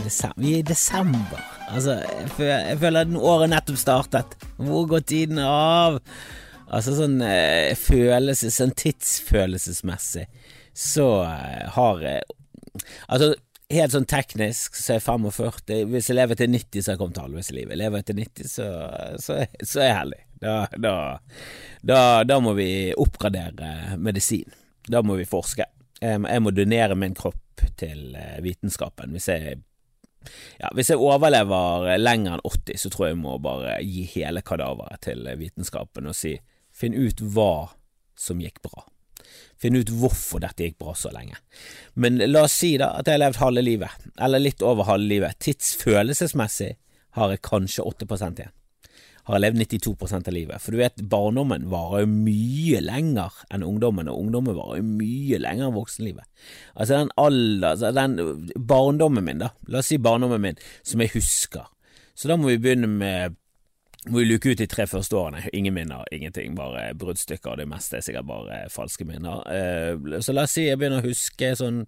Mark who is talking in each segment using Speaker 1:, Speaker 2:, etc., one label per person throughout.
Speaker 1: desember Vi er i desember. Altså, jeg føler, at året nettopp startet. Hvor går tiden av? Altså sånn eh, følelses, sånn tidsfølelsesmessig så eh, har jeg Altså helt sånn teknisk så er jeg 45. Hvis jeg lever til 90, så har jeg kommet halvveis i livet. Lever jeg til 90, så, så, så er jeg heldig. Da, da, da, da må vi oppgradere medisin. Da må vi forske. Jeg må donere min kropp til eh, vitenskapen. Hvis jeg, ja, hvis jeg overlever lenger enn 80, så tror jeg jeg må bare gi hele kadaveret til vitenskapen og si finn ut hva som gikk bra. Finn ut hvorfor dette gikk bra så lenge. Men la oss si da at jeg har levd halve livet, eller litt over halve livet. Tidsfølelsesmessig har jeg kanskje 8 igjen har levd 92% av livet. For du vet, barndommen varer jo mye lenger enn ungdommen, og ungdommen varer jo mye lenger enn voksenlivet. Altså den alder, altså den barndommen min, da, la oss si barndommen min, som jeg husker. Så da må vi begynne med må jo luke ut de tre første årene. Ingen minner, ingenting, bare bruddstykker. Det meste er sikkert bare falske minner. Eh, så la oss si jeg begynner å huske sånn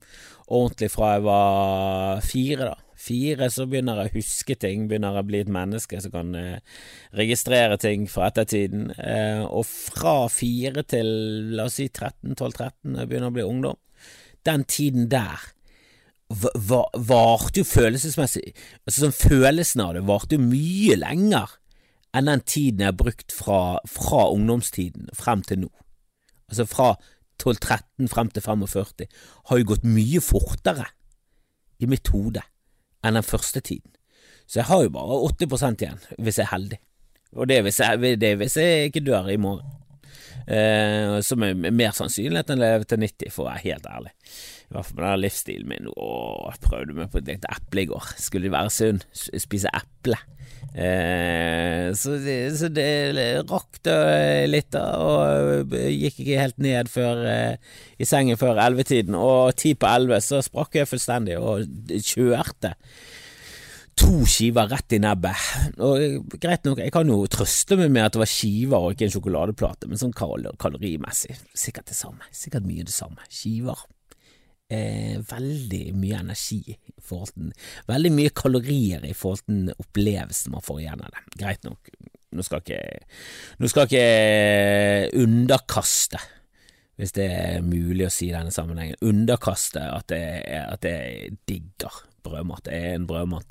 Speaker 1: ordentlig fra jeg var fire, da. Fire, så begynner jeg å huske ting, begynner jeg å bli et menneske som kan eh, registrere ting fra ettertiden. Eh, og fra fire til la oss si 13-12-13, jeg begynner å bli ungdom, den tiden der varte jo følelsesmessig Altså sånn følelsen av det varte jo mye lenger enn den tiden jeg har brukt fra, fra ungdomstiden frem til nå. Altså fra 12-13 frem til 45 har jo gått mye fortere i mitt hode enn den første tiden. Så jeg har jo bare 80 igjen, hvis jeg er heldig. Og det er hvis jeg, er hvis jeg ikke dør i morgen. Eh, som er mer sannsynlighet enn å leve til 90, for å være helt ærlig. I hvert fall med den livsstilen min. Åh, prøvde meg på et lite eple i går. Skulle være sunn, spise eple. Eh, så, så det rakk litt, da, og gikk ikke helt ned før eh, i sengen før ellevetiden. Og ti på elleve så sprakk jeg fullstendig og kjørte to skiver rett i nebbet. Og Greit nok, jeg kan jo trøste meg med at det var skiver og ikke en sjokoladeplate, men sånn kal kalorimessig, sikkert det samme. Sikkert mye det samme. Skiver. Eh, veldig mye energi i forhold til Veldig mye kalorier i forhold til opplevelsen man får igjen av det. Greit nok, nå skal ikke Nå skal ikke underkaste hvis det er mulig å si i denne sammenhengen, underkaste at det digger brødmat. Jeg er en brødmat.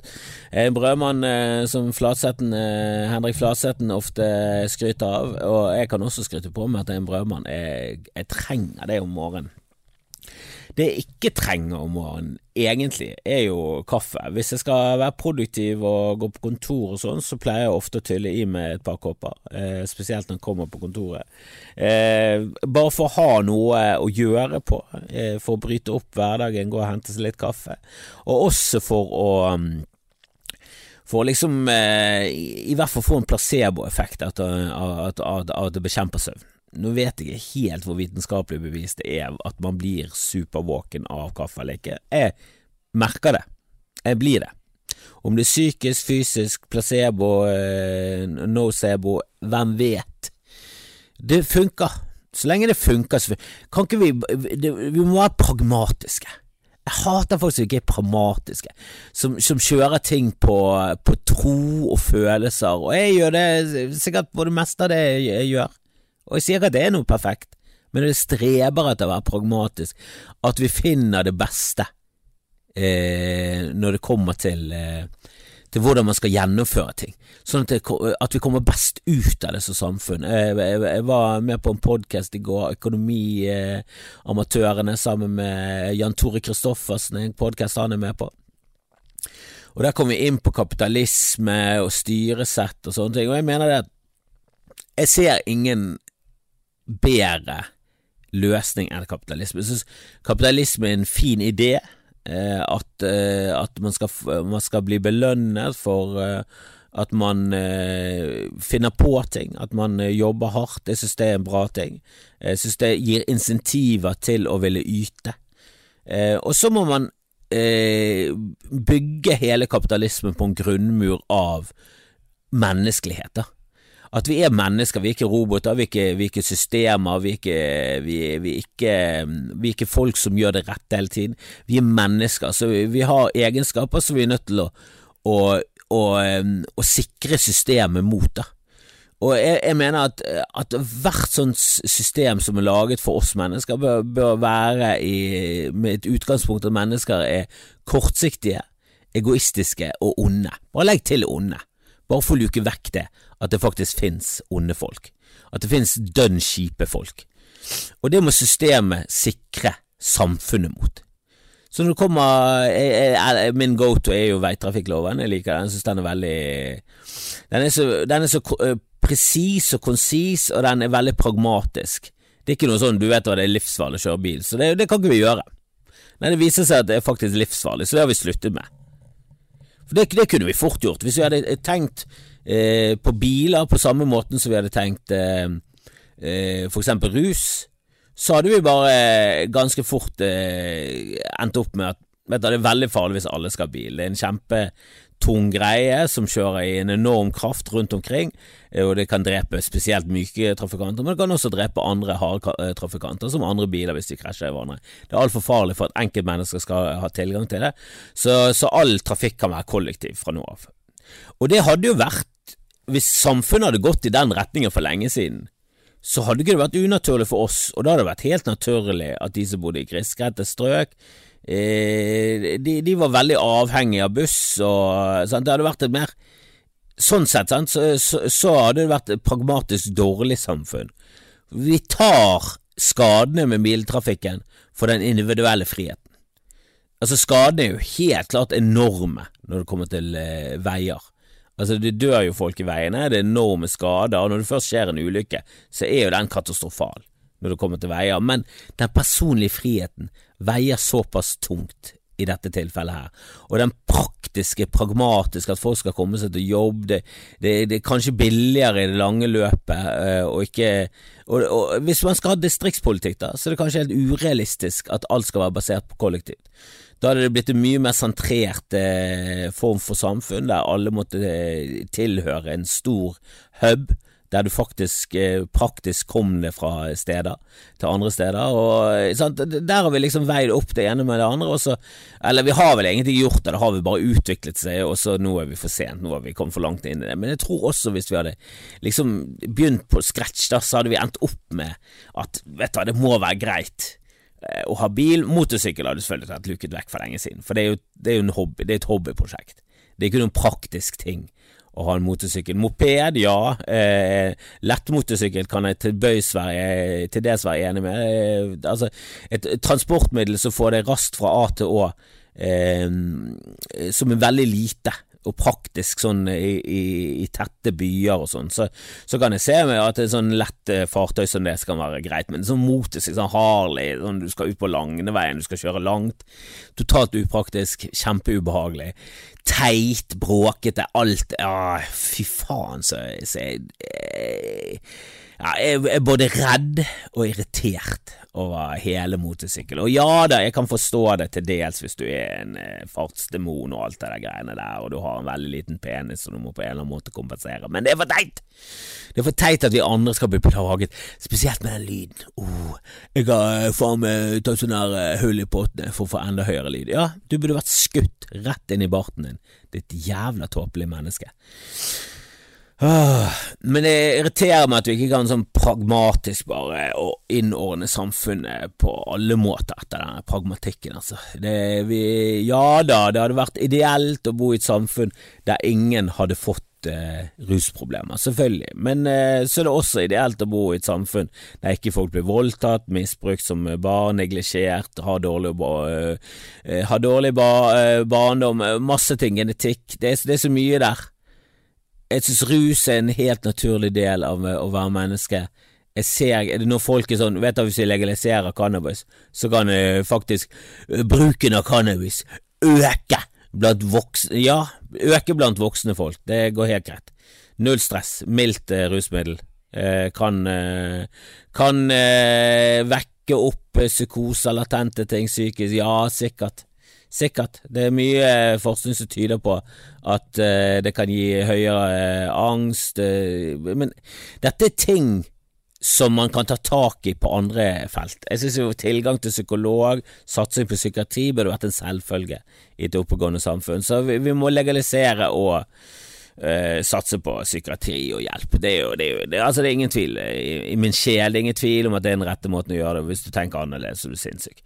Speaker 1: er En brødmann eh, som Flatsetten, eh, Henrik Flatsetten ofte skryter av, og jeg kan også skryte på meg at jeg er en brødmann. Jeg, jeg trenger det om morgenen. Det jeg ikke trenger om morgenen, egentlig, er jo kaffe. Hvis jeg skal være produktiv og gå på kontor og sånn, så pleier jeg ofte å tylle i med et par kopper, eh, spesielt når jeg kommer på kontoret. Eh, bare for å ha noe å gjøre på, eh, for å bryte opp hverdagen, gå og hente seg litt kaffe, og også for å um, for å liksom eh, i hvert fall få en placeboeffekt av at det bekjemper søvn. Nå vet jeg ikke helt hvor vitenskapelig bevist det er at man blir supervåken av kaffe eller ikke. Jeg merker det. Jeg blir det. Om det er psykisk, fysisk, placebo, eh, nocebo, hvem vet? Det funker. Så lenge det funker, så kan ikke vi Vi må være pragmatiske. Jeg hater folk som ikke er pragmatiske, som, som kjører ting på, på, tro og følelser, og jeg gjør det sikkert på det meste av det jeg gjør. Og jeg sier ikke at det er noe perfekt, men det streber etter å være pragmatisk, at vi finner det beste eh, når det kommer til, eh, til hvordan man skal gjennomføre ting, sånn at, det, at, vi kommer best ut av det som samfunn. Jeg, jeg, jeg var med på en podkast i går, Økonomiamatørene, sammen med Jan Tore Christoffersen, en podkast han er med på. Og Der kom vi inn på kapitalisme og styresett og sånne ting, og jeg mener det at jeg ser ingen bedre løsning enn kapitalisme. Jeg synes kapitalisme er en fin idé. Eh, at, eh, at man, skal, man, skal, bli belønnet for eh, at man finner på ting, at man jobber hardt. Jeg synes det er en bra ting. Jeg synes det gir insentiver til å ville yte. og så må man bygge hele kapitalismen på en grunnmur av menneskelighet. da At vi er mennesker, vi er ikke roboter, vi er ikke, vi er ikke systemer, vi er ikke, vi, vi, er ikke, vi er ikke folk som gjør det rette hele tiden. Vi er mennesker, så vi, har egenskaper som vi er nødt til å, å, å, å sikre systemet mot. da. Og jeg, jeg mener at, at, hvert sånt system som er laget for oss mennesker, bør, bør være i, med et utgangspunkt at mennesker er kortsiktige, egoistiske og onde. Bare legg til onde. Bare for å luke vekk det, at det faktisk finnes onde folk. At det finnes dønn kjipe folk. Og det må systemet sikre samfunnet mot. Så når det kommer jeg, jeg, Min go-to er jo veitrafikkloven. Jeg liker den. Jeg synes den er veldig Den er så, den er så presis og konsis, og den er veldig pragmatisk. Det er ikke noe sånn du vet hva det er livsfarlig å kjøre bil, så det, det kan ikke vi gjøre. Men det viser seg at det er faktisk livsfarlig, så det har vi sluttet med. Det, det kunne vi fort gjort. Hvis vi hadde tenkt eh, på biler på samme måten som vi hadde tenkt eh, eh, eksempel rus, så hadde vi bare ganske fort eh, endt opp med at vet du, det er veldig farlig hvis alle skal ha bil. Det er en kjempetung greie som kjører i en enorm kraft rundt omkring, eh, og det kan drepe spesielt myke trafikanter, men det kan også drepe andre harde eh, trafikanter, som andre biler hvis de krasjer i hverandre. Det er altfor farlig for at enkeltmennesker skal ha tilgang til det, så, så all trafikk kan være kollektiv fra nå av. Og det hadde jo vært hvis samfunnet hadde gått i den retningen for lenge siden, så hadde ikke det vært unaturlig for oss, og da hadde det vært helt naturlig at de som bodde i grisgrendte strøk, eh, de, de, var veldig avhengige av buss, og sant? det hadde vært et mer Sånn sett, sant, så, så, så, hadde det vært et pragmatisk dårlig samfunn. Vi tar skadene med biltrafikken for den individuelle friheten. Altså, skadene er jo helt klart enorme når det kommer til eh, veier. Altså, det dør jo folk i veiene, det er enorme skader, og når det først skjer en ulykke, så er jo den katastrofal når det kommer til veier, men den personlige friheten veier såpass tungt i dette tilfellet her, og den praktiske, pragmatiske, at folk skal komme seg til jobb, det, det, det er kanskje billigere i det lange løpet, øh, og ikke og, og, Hvis man skal ha distriktspolitikk, da, så er det kanskje helt urealistisk at alt skal være basert på kollektivt. Da hadde det blitt en mye mer sentrert eh, form for samfunn, der alle måtte eh, tilhøre en stor hub, der du faktisk eh, praktisk kom det fra steder til andre steder. Og, eh, sant? Der har vi liksom veid opp det ene med det andre, så Eller vi har vel egentlig gjort det, det har vi bare utviklet seg, og så nå er vi for sent, nå har vi kommet for langt inn i det. Men jeg tror også hvis vi hadde liksom begynt på scratch, da, så hadde vi endt opp med at vet du det må være greit Eh, å ha bil. Motorsykkel hadde selvfølgelig vært luket vekk for lenge siden, for det er jo, det er jo hobby, det er et hobbyprosjekt. Det er ikke noen praktisk ting å ha en motorsykkel. Moped, ja. Eh, lettmotorsykkel kan jeg til bøys være, til dels være enig med. Eh, altså, et, et, transportmiddel som får deg raskt fra A til Å, eh, som er veldig lite og praktisk sånn i, i, i tette byer og sånn, så, så, kan jeg se meg at et sånn lett eh, fartøy som det skal være greit, men sånn motorsykkel, sånn Harley, sånn du skal ut på Langneveien, du skal kjøre langt, totalt upraktisk, kjempeubehagelig, teit, bråkete, alt, ja, fy faen, så, så jeg, jeg ja, jeg er både redd og irritert over hele motorsykkel. Og ja da, jeg kan forstå det til dels hvis du er en eh, fartsdemon og alt det der greiene der, og du har en veldig liten penis som du må på en eller annen måte kompensere, men det er for teit! Det er for teit at vi andre skal bli plaget, spesielt med den lyden. Oh, jeg har eh, faen meg tatt sånn her uh, hull i pottene for å få enda høyere lyd. Ja, du burde vært skutt rett inn i barten din, ditt jævla tåpelige menneske. Men det irriterer meg at vi ikke kan sånn pragmatisk bare innordne samfunnet på alle måter etter denne pragmatikken, altså. Det, vi, ja da, det hadde vært ideelt å bo i et samfunn der ingen hadde fått eh, rusproblemer, selvfølgelig, men eh, så er det også ideelt å bo i et samfunn der ikke folk blir voldtatt, misbrukt som barn, neglisjert, har dårlig, eh, har dårlig ba, uh, barndom, masse ting, genetikk, det, det er så mye der jeg synes rus er en helt naturlig del av å være menneske. Jeg ser, er når folk er sånn, vet du hvis vi legaliserer cannabis, så kan faktisk uh, bruken av cannabis øke blant voksne, ja, øke blant voksne folk, det går helt greit. Null stress, mildt eh, rusmiddel, kan, kan vekke opp psykoser, latente ting psykisk, ja, sikkert. Sikkert. Det er mye eh, forskning som tyder på at uh, det kan gi høyere uh, angst, men dette er ting som man kan ta tak i på andre felt. Jeg synes jo tilgang til psykolog, satsing på psykiatri, burde vært en selvfølge i et oppegående samfunn, så vi, vi må legalisere og uh, satse på psykiatri og hjelp. Det er jo, det er jo det, altså det er ingen tvil i, i, min sjel, det er ingen tvil om at det er den rette måten å gjøre det hvis du tenker annerledes så er du sinnssyk.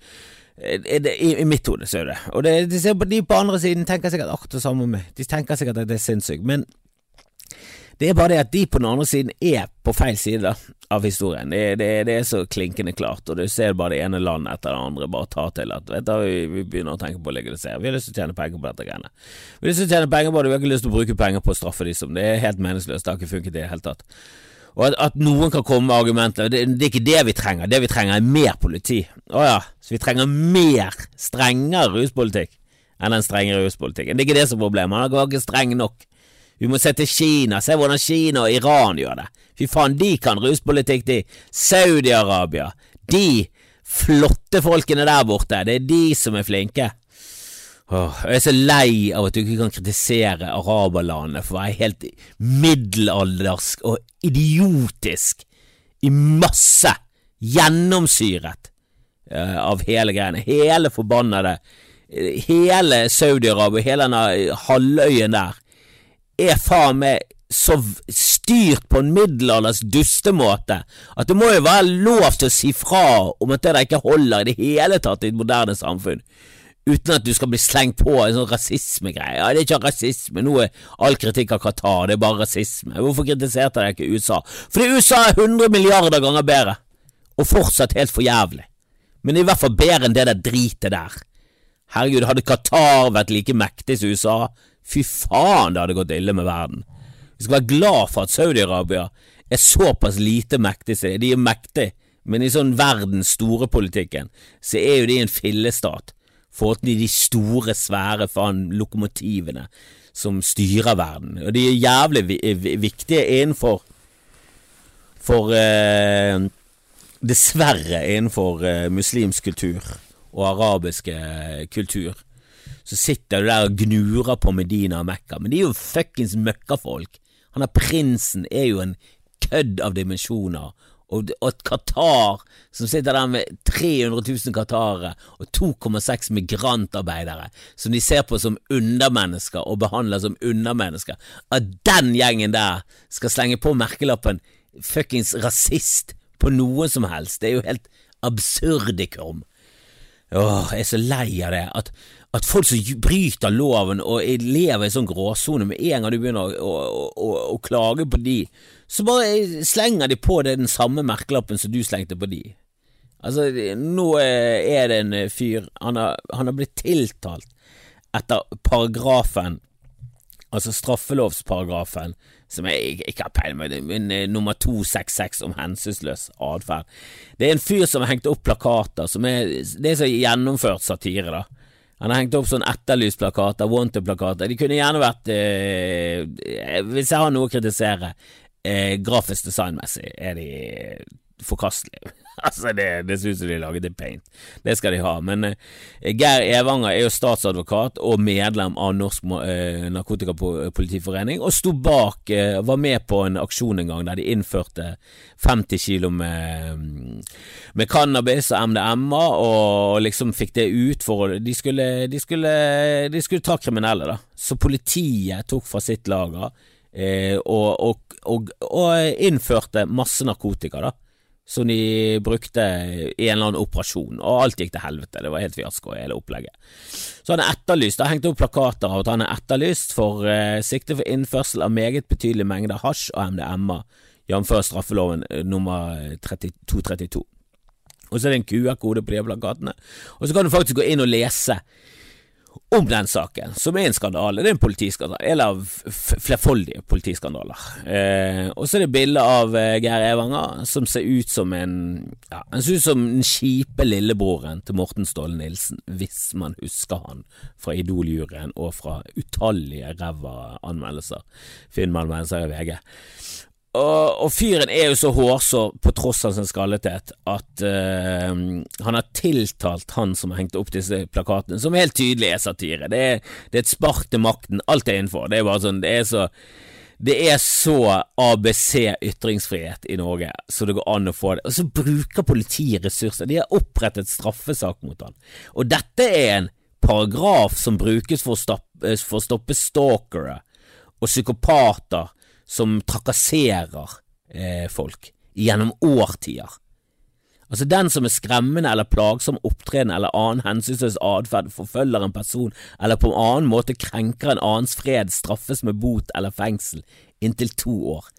Speaker 1: I, i, I, mitt hode så er det og det. De, de på andre siden tenker sikkert akkurat det samme om meg. De tenker sikkert at det er sinnssykt, men det er bare det at de på den andre siden er på feil side av historien. Det, det, det, er så klinkende klart, og du ser bare det ene landet etter det andre bare ta til at vet du, vi, vi begynner å tenke på å legalisere. Vi har lyst til å tjene penger på dette greiene. Vi har lyst til å tjene penger på det, vi har ikke lyst til å bruke penger på å straffe de som Det er helt meningsløst, det har ikke funket i det hele tatt. Og at, at, noen kan komme med argumenter det, det, er ikke det vi trenger. Det vi trenger, er mer politi. Å ja, så vi trenger mer, strengere ruspolitikk enn den strenge ruspolitikken. Det er ikke det som er problemet. Han er ikke streng nok. Vi må se til Kina, se hvordan Kina og Iran gjør det. Fy faen, de kan ruspolitikk, de. Saudi-Arabia. De flotte folkene der borte, det er de som er flinke. Åh, jeg er så lei av at du ikke kan kritisere araberlandet for å være helt middelaldersk og idiotisk i masse, gjennomsyret uh, av hele greiene. Hele forbannede Hele Saudi-Arabia, hele denne halvøyen der er faen meg så styrt på en middelalders dustemåte at det må jo være lov til å si fra om at det der ikke holder i det hele tatt i et moderne samfunn, uten at du skal bli slengt på en sånn rasismegreie. Ja, det er ikke rasisme, nå er all kritikk av Qatar, det er bare rasisme. Hvorfor kritiserte dere ikke USA? Fordi USA er 100 milliarder ganger bedre, og fortsatt helt for jævlig. Men i hvert fall bedre enn det der dritet der. Herregud, hadde Qatar vært like mektig som USA, Fy faen, det hadde gått ille med verden. Vi skal være glad for at Saudi-Arabia er såpass lite mektig. De er mektige, men i sånn verdens store politikken så er jo de en fillestat forhold til de store, svære faen lokomotivene som styrer verden. Og de er jævlig viktige innenfor for eh, Dessverre innenfor eh, muslimsk kultur og arabisk eh, kultur så sitter du der og gnurer på Medina og Mekka, men de er jo fuckings møkkafolk. Han er prinsen er jo en kødd av dimensjoner, og, at Qatar, som sitter der med 300 000 qatarere og 2,6 migrantarbeidere, som de ser på som undermennesker og behandler som undermennesker, at den gjengen der skal slenge på merkelappen fuckings rasist på noen som helst, det er jo helt absurdikum. Åh, jeg er så lei av det, at at folk som bryter loven og lever i sånn gråsone, med en gang du begynner å, å, å, å, klage på de, så bare slenger de på det den samme merkelappen som du slengte på de. Altså, nå er det en fyr, han har, han har blitt tiltalt etter paragrafen, altså straffelovsparagrafen, som jeg ikke har peiling på, men nummer 266 om hensynsløs atferd. Det er en fyr som har hengt opp plakater, som er, det er så gjennomført satire, da han har hengt opp sånn etterlysplakater, wanted-plakater. De kunne gjerne vært eh, Hvis jeg har noe å kritisere, eh, grafisk designmessig er de forkastelige. altså, det, det ser ut de laget i paint. Det skal de ha. Men eh, Geir Evanger er jo statsadvokat og medlem av Norsk eh, Narkotikapolitiforening, og sto bak, eh, var med på en aksjon en gang der de innførte 50 kilo med, med cannabis og MDMA, og liksom fikk det ut for de skulle, de skulle, de skulle ta kriminelle, da. Så politiet tok fra sitt lager eh, og, og, og, og innførte masse narkotika, da som de brukte i en eller annen operasjon, og alt gikk til helvete. Det var helt fiasko hele opplegget. Så han er etterlyst. Det har hengt opp plakater av at han er etterlyst for eh, sikte for innførsel av meget betydelig mengder hasj og MDMA, jf. straffeloven eh, nummer 232. Og så er det en QR-kode på de plakatene, og så kan du faktisk gå inn og lese om den saken, som er en skandale. Det er en politiskandale, eller flerfoldige politiskandaler. Eh, og så er det bilde av eh, Geir Evanger som ser ut som en ja, Han ser ut som den kjipe lillebroren til Morten Ståle Nilsen, hvis man husker han fra Idol-juryen og fra utallige ræva anmeldelser, filmanmeldelser i VG. Og, og, fyren er jo så hårsår, på tross av sin skallethet, at uh, han har tiltalt han som har hengt opp disse plakatene, som helt tydelig er satire. Det er, det er et spark til makten. Alt er innenfor. Det er bare sånn, det er så det er så ABC ytringsfrihet i Norge så det går an å få det. Og så bruker politiet ressurser. De har opprettet straffesak mot han. Og dette er en paragraf som brukes for å stoppe, for å stoppe stalkere og psykopater som trakasserer eh, folk gjennom årtier. Altså Den som er skremmende eller plagsom opptreden eller annen hensynsløs atferd forfølger en person eller på en annen måte krenker en annens fred, straffes med bot eller fengsel inntil to år.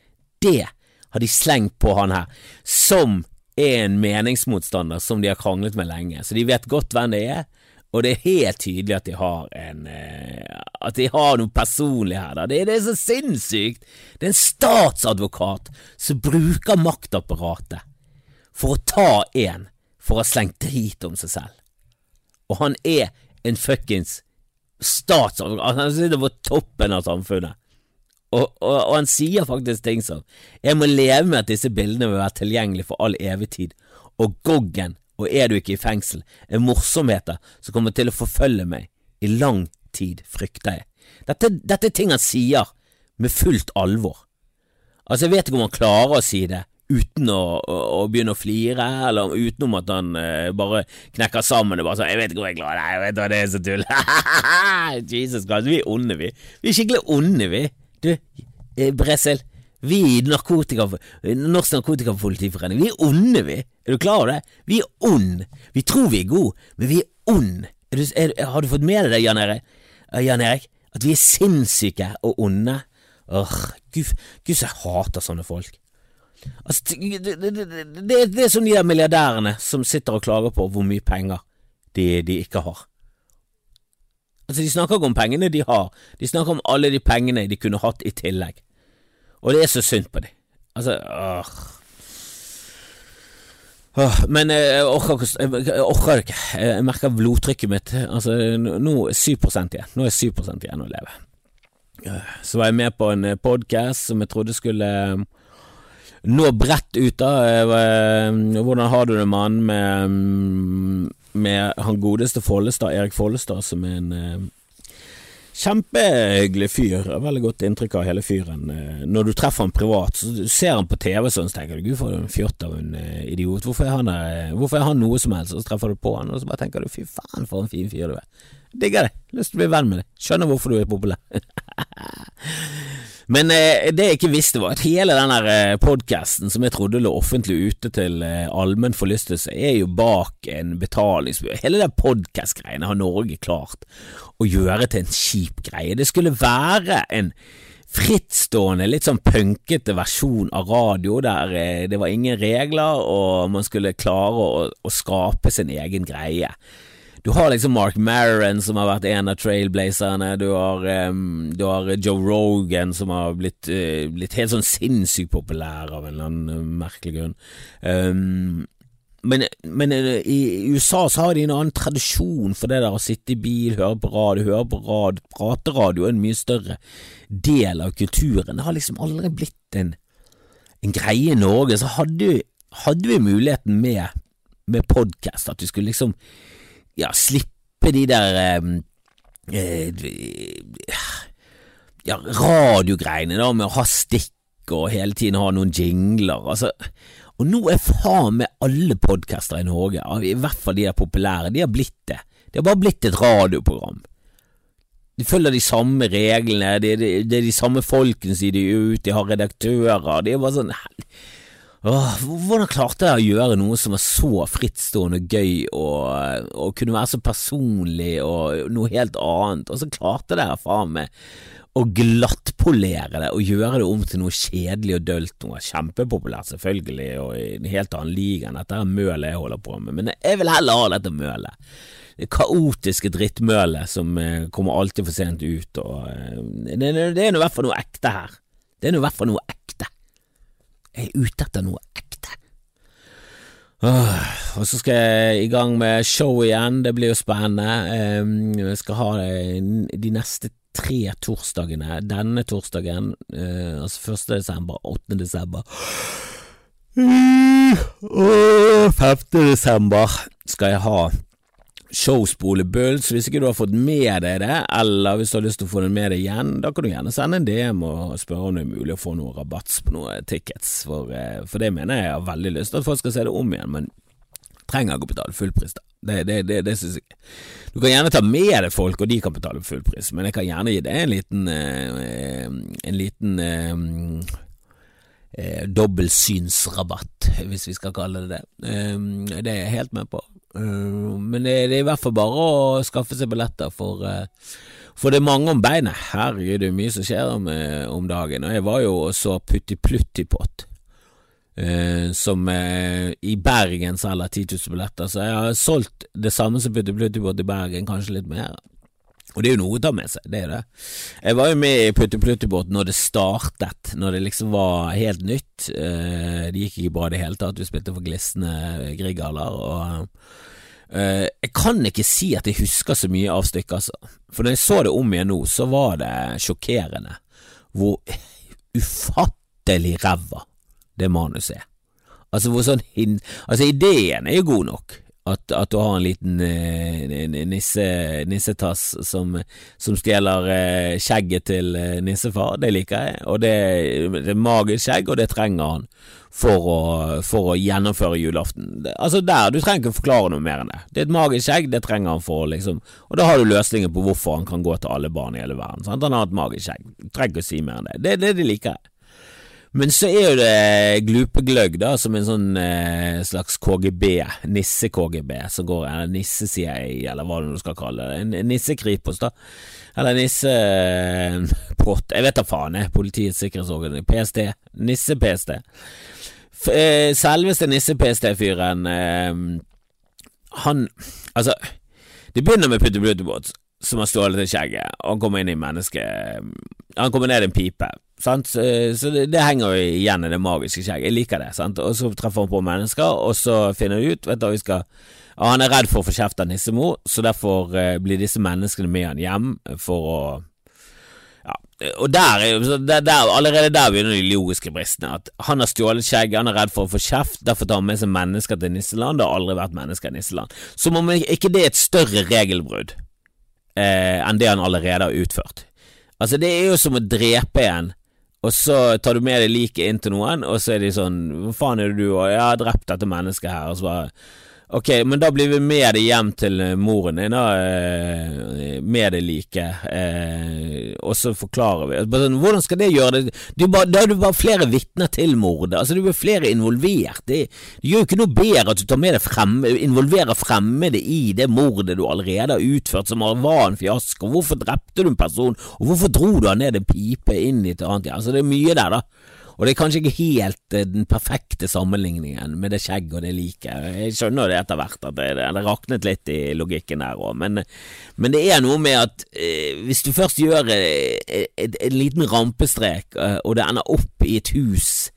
Speaker 1: Det har de slengt på han her, som er en meningsmotstander som de har kranglet med lenge, så de vet godt hvem det er, og det er helt tydelig at de har en eh, At de har noe personlig her, da. Det, det er så sinnssykt! Det er en statsadvokat som bruker maktapparatet for å ta en for å ha slengt drit om seg selv. Og han er en fuckings statsadvokat. Han sitter på toppen av samfunnet. Og, og, og, han sier faktisk ting som Jeg må leve med at disse bildene vil være tilgjengelige for all evig tid, og Goggen og er du ikke i fengsel, er morsomheter som kommer til å forfølge meg i lang tid, frykter jeg. Dette, dette er ting han sier med fullt alvor. Altså, jeg vet ikke om han klarer å si det uten å, å, å begynne å flire, eller utenom at han uh, bare knekker sammen og bare sånn 'Jeg vet ikke hvor jeg er glad Nei, jeg vet hva det er så tull'. Jesus Christ, vi er onde, vi. Vi er skikkelig onde, vi. Du, eh, Bresel, vi i Norsk Narkotikapolitiforening, vi er onde, vi. Er du klar over det? Vi er onde. Vi tror vi er gode, men vi er onde. har du fått med deg det, Jan Erik? Jan Erik? At vi er sinnssyke og onde? Åh, Gud, Gud så jeg hater sånne folk. Altså, det, det, det, det, er som de der milliardærene som sitter og klager på hvor mye penger de, de ikke har. Altså, De snakker ikke om pengene de har, de snakker om alle de pengene de kunne hatt i tillegg. Og det er så synd på dem. Altså åh. Men jeg orker, jeg orker det ikke. Jeg merker blodtrykket mitt. Altså, nå er 7 igjen. Nå er 7 igjen å leve. Så var jeg med på en podkast som jeg trodde skulle nå bredt ut av. Hvordan har du det, mann, med, um, med han godeste Follestad, Erik Follestad, som er en Kjempehyggelig fyr. Veldig godt inntrykk av hele fyren. Eh, når du treffer han privat, så ser han på TV sånn, så tenker du gud for en fjott av en eh, idiot. Hvorfor er, han, hvorfor er han noe som helst? Og så treffer du på han, og så bare tenker du fy faen for en fin fyr du er. Digger det. Lyst til å bli venn med deg. Skjønner hvorfor du er populær. Men eh, det jeg ikke visste, var at hele den eh, podkasten som jeg trodde lå offentlig ute til eh, allmenn forlystelse, er jo bak en betalingsbyrå. Hele den podkast-greiene har Norge klart å gjøre til en kjip greie. Det skulle være en frittstående, litt sånn punkete versjon av radio, der eh, det var ingen regler, og man skulle klare å, å skape sin egen greie. Du har liksom Mark Maron, som har vært en av trailblazerne. Du har, um, du har Joe Rogan, som har blitt, uh, blitt helt sånn sinnssykt populær av en eller annen uh, merkelig grunn. Um, men, men uh, i USA så har de en annen tradisjon for det der å sitte i bil, høre på radio, høre på radio. Prateradio er en mye større del av kulturen. Det har liksom aldri blitt en, en greie i Norge. Så hadde, hadde vi muligheten med, med podkast, at vi skulle liksom ja, slippe de der eh, eh, ja, radiogreiene da, med å ha stikk og hele tiden ha noen jingler. Altså, og nå er faen meg alle podcaster i Norge, i hvert fall de er populære, de har blitt det. De har bare blitt et radioprogram. De følger de samme reglene, det, er de, er de samme folkene som de er ute, de har redaktører, de er bare sånn Åh, hvordan klarte jeg å gjøre noe som var så frittstående gøy og, og, kunne være så personlig og noe helt annet, og så klarte dere faen meg å glattpolere det og gjøre det om til noe kjedelig og dølt, noe kjempepopulært selvfølgelig, og i en helt annen liga enn dette mølet jeg holder på med, men jeg vil heller ha dette mølet. Det kaotiske drittmølet som eh, kommer alltid for sent ut, og eh, det, det er i hvert fall noe ekte her. Det er i hvert fall noe ekte. Jeg er ute etter noe ekte. Og så skal jeg i gang med show igjen, det blir jo spennende. Jeg skal ha de neste tre torsdagene. Denne torsdagen, eh, altså 1. desember, 8. desember 5. desember skal jeg ha Showspole Bulls. Hvis ikke du har fått med deg det, eller hvis du har lyst til å få det med deg igjen, da kan du gjerne sende en DM og spørre om det er mulig å få noe rabatts på noen tickets, for, eh, for det mener jeg jeg har veldig lyst til at folk skal se det om igjen, men trenger ikke å betale fullpris, da. Det, det, det, det synes jeg. Du kan gjerne ta med deg folk, og de kan betale fullpris, men jeg kan gjerne gi deg en liten eh, en liten eh, eh, dobbeltsynsrabatt, hvis vi skal kalle det det. Eh, det er jeg helt med på. Eh, men det, er i hvert fall bare å skaffe seg billetter, for, eh, for det er mange om beinet. Herregud, det er mye som skjer om, eh, om dagen. Og jeg var jo og så Putti Plutti-pott. som i Bergen selger 10 000 billetter, så jeg har solgt det samme som Putti Plutti-pott i Bergen, kanskje litt mer. Og det er jo noe å ta med seg, det er det. Jeg var jo med i Putti Plutti-båt når det startet, når det liksom var helt nytt. Det gikk ikke bra i det hele tatt, vi spilte for glisne Grieghaller, og Uh, jeg kan ikke si at jeg husker så mye av stykket, altså. For når jeg så det om igjen nå, så var det sjokkerende hvor ufattelig ræva det manuset er. Altså hvor sånn Altså, ideen er jo god nok, at, at, du har en liten uh, nisse, nissetass som, som stjeler uh, skjegget til uh, nissefar, det liker jeg, og det, det er magisk skjegg, og det trenger han for å, for å gjennomføre julaften. Altså der, Du trenger ikke forklare noe mer enn det. Det er et magisk skjegg, det trenger han for liksom Og da har du løsningen på hvorfor han kan gå til alle barn i hele verden. Sant? Han har et magisk skjegg. Du trenger ikke å si mer enn det. Det er det de liker. Men så er jo det glupegløgg, da, som en sånn eh, slags KGB, nisse-KGB, som går, eller nisse-CIA, eller hva du skal kalle det, nisse-Kripos, da, eller nisse-pott, jeg vet da faen, jeg, Politiets sikkerhetsorgan, PST, nisse-PST. Eh, selveste nisse-PST-fyren, eh, han, altså, det begynner med Putte Bluttebåt, som har stjålet til skjegget, og han kommer inn i mennesket, han kommer ned i en pipe Sant? Så, så det, det, henger jo igjen i det magiske skjegget. Jeg liker det. Sant? Og så treffer han på mennesker, og så finner han ut vet du, vi skal og Han er redd for å få kjeft av nissemor, så derfor eh, blir disse menneskene med han hjem for å ja, og der, der, der, Allerede der begynner de logiske bristene. At Han har stjålet skjegg, han er redd for å få kjeft, derfor tar han med seg mennesker til nisseland. Det har aldri vært mennesker i nisseland. Som om ikke det er et større regelbrudd eh, enn det han allerede har utført. Altså Det er jo som å drepe en og så tar du med deg liket inn til noen, og så er de sånn Hva faen er det du og Jeg har drept dette mennesket her. Og så bare Ok, men da blir vi med deg hjem til eh, moren din, da, eh, med det like, eh, og så forklarer vi. Sånn, hvordan skal det gjøre det? Du bare, da er det bare flere vitner til mordet, altså du blir flere involvert. Det, det gjør jo ikke noe bedre at du tar med deg frem, involverer fremmede i det mordet du allerede har utført, som var en fiasko. Hvorfor drepte du en person, og hvorfor dro du han ned en pipe inn i et annet? Altså Det er mye der, da. Og det er kanskje ikke helt eh, den perfekte sammenligningen med det skjegget og det liket. Jeg skjønner det etter hvert at det, det raknet litt i logikken der òg, men, men, det er noe med at eh, hvis du først gjør eh, en liten rampestrek, eh, og det ender opp i et hus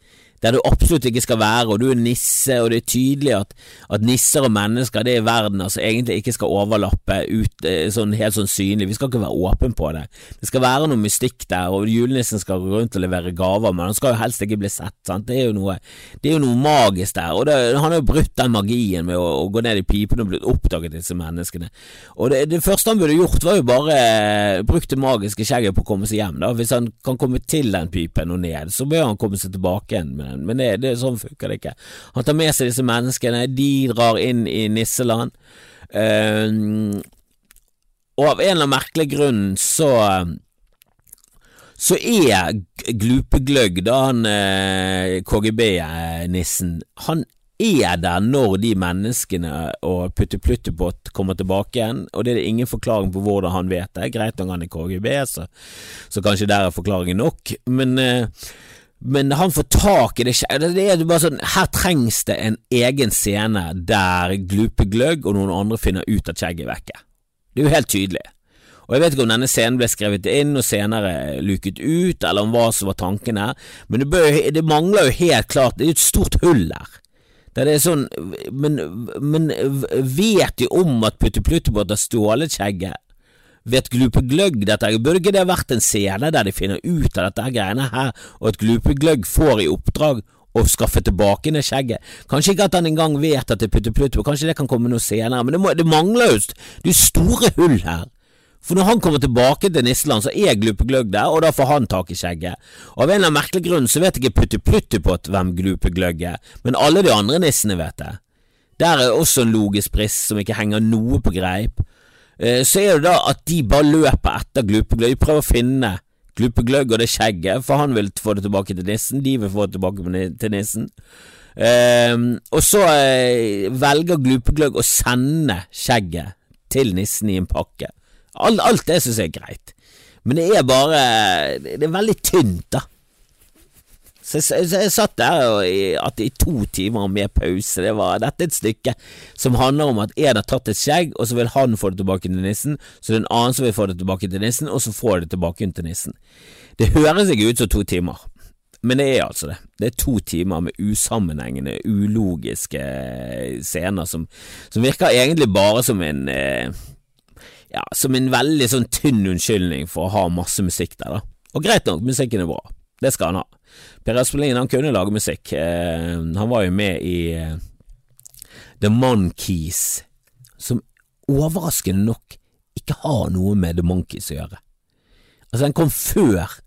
Speaker 1: der du absolutt ikke skal være, og du er nisse, og det er tydelig at, at nisser og mennesker det er verden altså egentlig ikke skal overlappe ut eh, sånn helt sånn synlig, vi skal ikke være åpen på det. Det skal være noe mystikk der, og julenissen skal gå rundt og levere gaver, men han skal jo helst ikke bli sett, sant, det er jo noe, det er jo noe magisk der, og det, han har jo brutt den magien med å, å gå ned i pipen og blitt oppdaget, disse menneskene, og det, det, første han burde gjort var jo bare eh, brukt det magiske skjegget på å komme seg hjem, da, hvis han kan komme til den pipen og ned, så bør han komme seg tilbake igjen med men det, det, sånn funker det ikke. Han tar med seg disse menneskene, de drar inn i nisseland, uh, og av en eller annen merkelig grunn så så er Glupegløgg, da han eh, KGB-nissen, han er der når de menneskene og Putte Pluttepott kommer tilbake igjen, og det er det ingen forklaring på hvordan han vet det. Greit om han er KGB, så, så kanskje der er forklaringen nok, men eh, men han får tak i det Det er bare sånn Her trengs det en egen scene der Glupe Gløgg og noen andre finner ut at skjegget er vekke. Det er jo helt tydelig. Og Jeg vet ikke om denne scenen ble skrevet inn og senere luket ut, eller om hva som var tanken her, men det, bør, det mangler jo helt klart Det er jo et stort hull der. Der det er sånn Men, men vet de om at Putte Pluttebåt har stjålet skjegget? Vet Glupegløgg dette? Burde ikke vært en scene der de finner ut av dette greiene her, og at Glupegløgg får i oppdrag å skaffe tilbake det skjegget? Kanskje ikke at han engang vet at det er Putte kanskje det kan komme noe senere, men det, må, det mangler jo det er store hull her. For når han kommer tilbake til Nisseland, så er Glupegløgg der, og da får han tak i skjegget. Og av en eller annen merkelig grunn så vet ikke Putte Pluttipott hvem Glupegløgg er, men alle de andre nissene vet det. Der er også en logisk brist som ikke henger noe på greip. Eh, så er det da at de bare løper etter Glupegløgg. Prøver å finne Glupegløgg og det skjegget, for han vil få det tilbake til nissen. De vil få det tilbake til nissen. Uh, og så uh, velger Glupegløgg å sende skjegget til nissen i en pakke. Alt, alt det syns jeg er greit, men det er bare Det er veldig tynt, da. Så jeg, så jeg satt der og at i to timer med pause. Det var, dette et stykke som handler om at en har tatt et skjegg, og så vil han få det tilbake til nissen. Så det er en annen som vil få det tilbake til nissen, og så får det tilbake til nissen. Det høres ikke ut som to timer, men det er altså det. Det er to timer med usammenhengende, ulogiske scener som, som virker egentlig bare som en eh, ja, som en veldig sånn tynn unnskyldning for å ha masse musikk der, da. Og greit nok, musikken er bra. Det skal han ha. Per Espelin han kunne lage musikk. Eh, han var jo med i eh, The Monkees, som overraskende nok ikke har noe med The Monkees å gjøre. Altså, den kom før.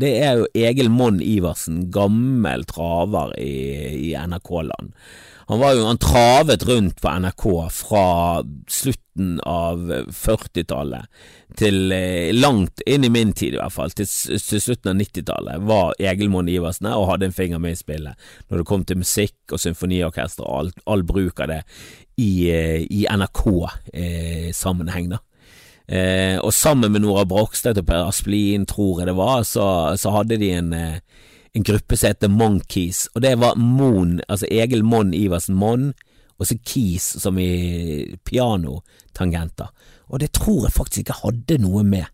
Speaker 1: Det er jo Egil Monn Iversen, gammel traver i, i NRK-land. Han var jo, han travet rundt på NRK fra slutten av 40-tallet til eh, langt inn i min tid i hvert fall, til, til slutten av 90-tallet, var Egil Monn Iversen og hadde en finger med i spillet når det kom til musikk og symfoniorkester og all, all bruk av det i, eh, i NRK-sammenheng, eh, da. Eh, og sammen med Nora Brogstad og Per Asplin, tror jeg det var, så, så hadde de en eh, en gruppe som heter Monkeys, og det var Mon, altså Egil Monn Iversen Monn, og så Keys som i pianotangenter. Og det tror jeg faktisk ikke hadde noe med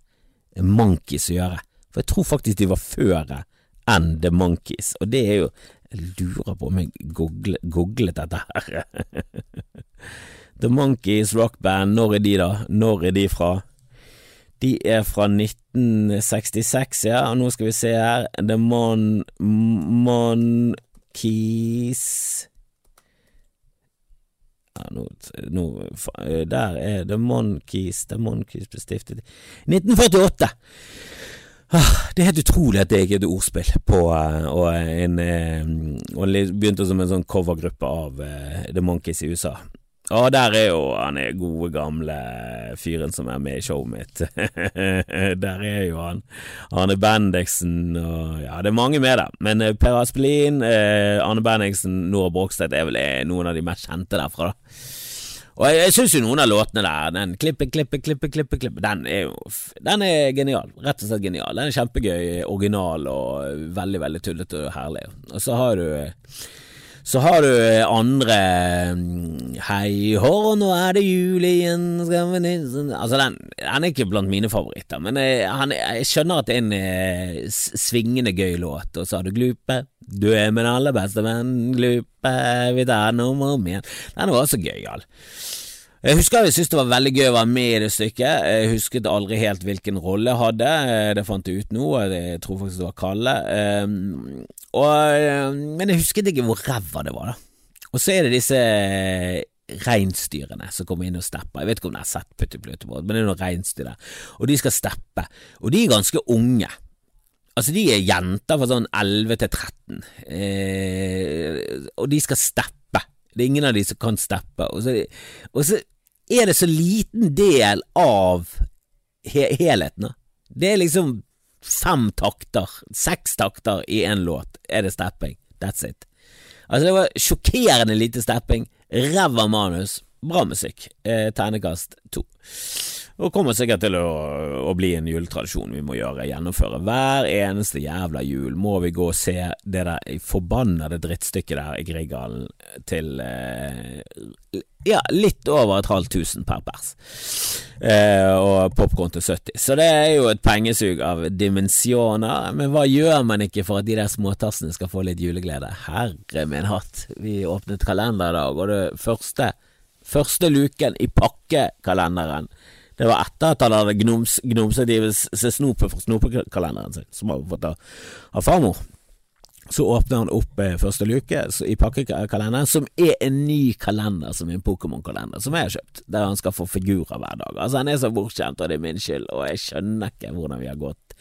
Speaker 1: Monkeys å gjøre, for jeg tror faktisk de var før enn The Monkeys, og det er jo Jeg lurer på om jeg googlet, googlet dette her. The Monkeys rockband, når er de da? Når er de fra? De er fra 1966, ja, og nå skal vi se her The Mon... Monkeys ja, nå, nå, Der er The Monkeys The Monkeys ble stiftet 1948! Ah, det er helt utrolig at det ikke er et ordspill på eh, og en, eh, og begynte som en sånn covergruppe av eh, The Monkeys i USA. Og der er jo han er gode, gamle fyren som er med i showet mitt. der er jo han. Arne Bendiksen og Ja, det er mange med der. Men eh, Per Aspelin, eh, Arne Bendiksen, Nora Brogstad er vel eh, noen av de mest kjente derfra, da. Og jeg, jeg syns jo noen av låtene der, den klippe, klippe, klippe, klippe, klippe, den er jo Den er genial. Rett og slett genial. Den er kjempegøy, original og veldig, veldig tullete og herlig. Og så har du så har du andre mm, Hei hå, nå er det jul igjen Altså, den, den, er ikke blant mine favoritter, men jeg, han, jeg skjønner at det er en eh, svingende gøy låt. Og så har du Glupe, du er min aller beste venn, Glupe, vi tar den om igjen. Den var også gøyal. Jeg husker jeg syntes det var veldig gøy å være med i det stykket. Jeg husket aldri helt hvilken rolle jeg hadde. Det fant jeg ut nå. Jeg tror faktisk det var Kalle. Ehm, og, ehm, men jeg husket ikke hvor ræva det var, da. Og så er det disse reinsdyrene som kommer inn og stepper. Jeg vet ikke om dere har sett Putti Pluttebrød, men det er noen reinsdyr der. Og de skal steppe. Og de er ganske unge. Altså, de er jenter fra sånn 11 til 13, eh, og de skal steppe. Det er ingen av de som kan steppe. Og så, og så er det så liten del av he helheten. Det er liksom fem takter, seks takter i én låt, er det stepping. That's it. Altså, det var sjokkerende lite stepping, ræva manus, bra musikk. Eh, tegnekast to. Og kommer sikkert til å, å, bli en juletradisjon vi må gjøre, gjennomføre. Hver eneste jævla jul må vi gå og se det der forbannede drittstykket der i Grieghallen til eh, ja, litt over et halvt tusen per pers. Eh, og popkorn til 70. Så det er jo et pengesug av dimensjoner. Men hva gjør man ikke for at de der småtassene skal få litt juleglede? Herre min hatt, vi åpnet kalender i dag, og det første, første luken i pakkekalenderen Det var etter at han hadde gnoms, gnomset i seg snopet fra snopekalenderen sin, som han hadde fått av, farmor. Så åpner han opp eh, første luke i pakkekalenderen, som er en ny kalender, som er en Pokémon-kalender, som jeg har kjøpt, der han skal få figurer hver dag. Altså, han er så bortskjemt, og det er min skyld, og jeg skjønner ikke hvordan vi har gått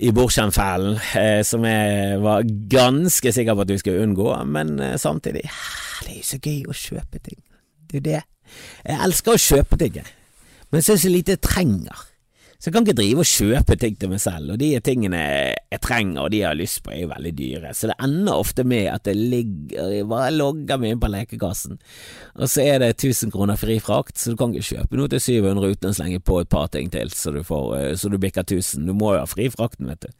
Speaker 1: i bortskjemtfellen, eh, som jeg var ganske sikker på at vi skulle unngå, men eh, samtidig, det er jo så gøy å kjøpe ting. Det er det. Jeg elsker å kjøpe ting, men så er det så lite jeg trenger. Så jeg kan ikke drive og kjøpe ting til meg selv, og de tingene jeg trenger og de jeg har lyst på er jo veldig dyre, så det ender ofte med at jeg ligger jeg bare logger meg inn på lekekassen, og så er det 1000 kroner fri frakt, så du kan ikke kjøpe noe til 700 uten å slenge på et par ting til, så du, får, eh, så du bikker 1000. Du må jo ha fri frakten, vet du.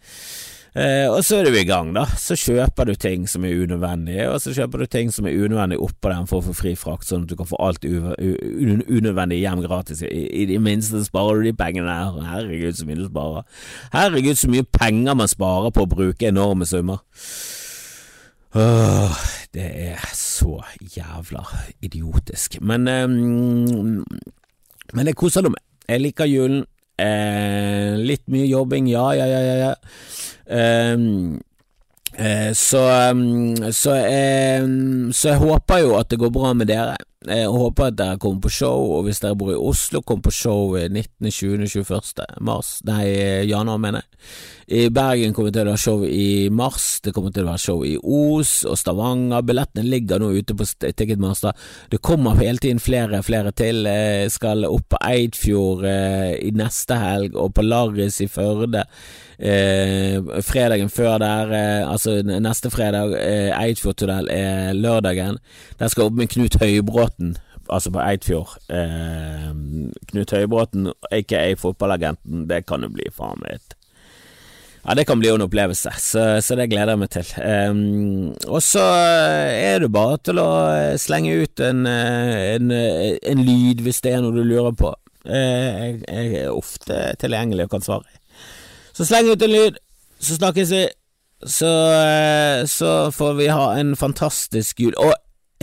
Speaker 1: Eh, og så er du i gang, da. Så kjøper du ting som er unødvendige, og så kjøper du ting som er unødvendige oppå den for å få fri frakt, sånn at du kan få alt unødvendig hjem gratis. I, I det minste sparer du de pengene der. Herregud, så mye du sparer. Herregud, så mye penger man sparer på å bruke enorme summer. Åh, det er så jævla idiotisk. Men um, Men jeg koser meg. Jeg liker julen. Eh, litt mye jobbing, ja, ja, ja, ja. Um, så, så, så, jeg håper jo at det går bra med dere. Jeg håper at dere kommer på show, og hvis dere bor i Oslo, kom på show 19., 20., 21. mars, nei, januar, mener jeg. I Bergen kommer til å være show i mars, det kommer til å være show i Os og Stavanger. Billettene ligger nå ute på Ticketmaster. Det kommer hele tiden flere flere til. Jeg skal opp på Eidfjord eh, i neste helg, og på Larris i Førde eh, fredagen før der, eh, altså neste fredag, eh, Eidfjordtunnel er lørdagen. Der skal jeg opp med Knut Høybråten, altså på Eidfjord. Eh, Knut Høybråten, aka fotballagenten, det kan jo bli faen meg ja, det kan bli en opplevelse, så, så det gleder jeg meg til. Eh, og så er det bare til å slenge ut en, en, en lyd hvis det er noe du lurer på. Jeg, jeg er ofte tilgjengelig og kan svare. Så sleng ut en lyd, så snakkes vi. Så, eh, så får vi ha en fantastisk jul. Og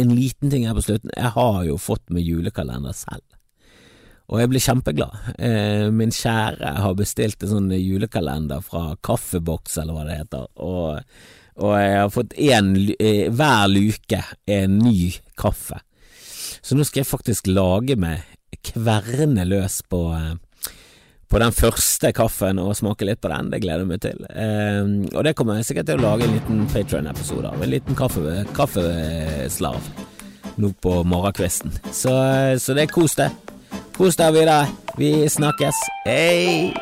Speaker 1: en liten ting her på slutten. Jeg har jo fått med julekalender selv. Og jeg blir kjempeglad. Eh, min kjære har bestilt en sånn julekalender fra Kaffeboks, eller hva det heter. Og, og jeg har fått én eh, hver luke en ny kaffe. Så nå skal jeg faktisk lage meg kverne løs på på den første kaffen og smake litt på den. Det gleder jeg meg til. Eh, og det kommer jeg sikkert til å lage en liten Patrion-episode av. En liten kaffe, kaffeslav nå på morgenkvisten. Så, så det er kos, deg. Kos deg videre. Vi snakkes. Hei!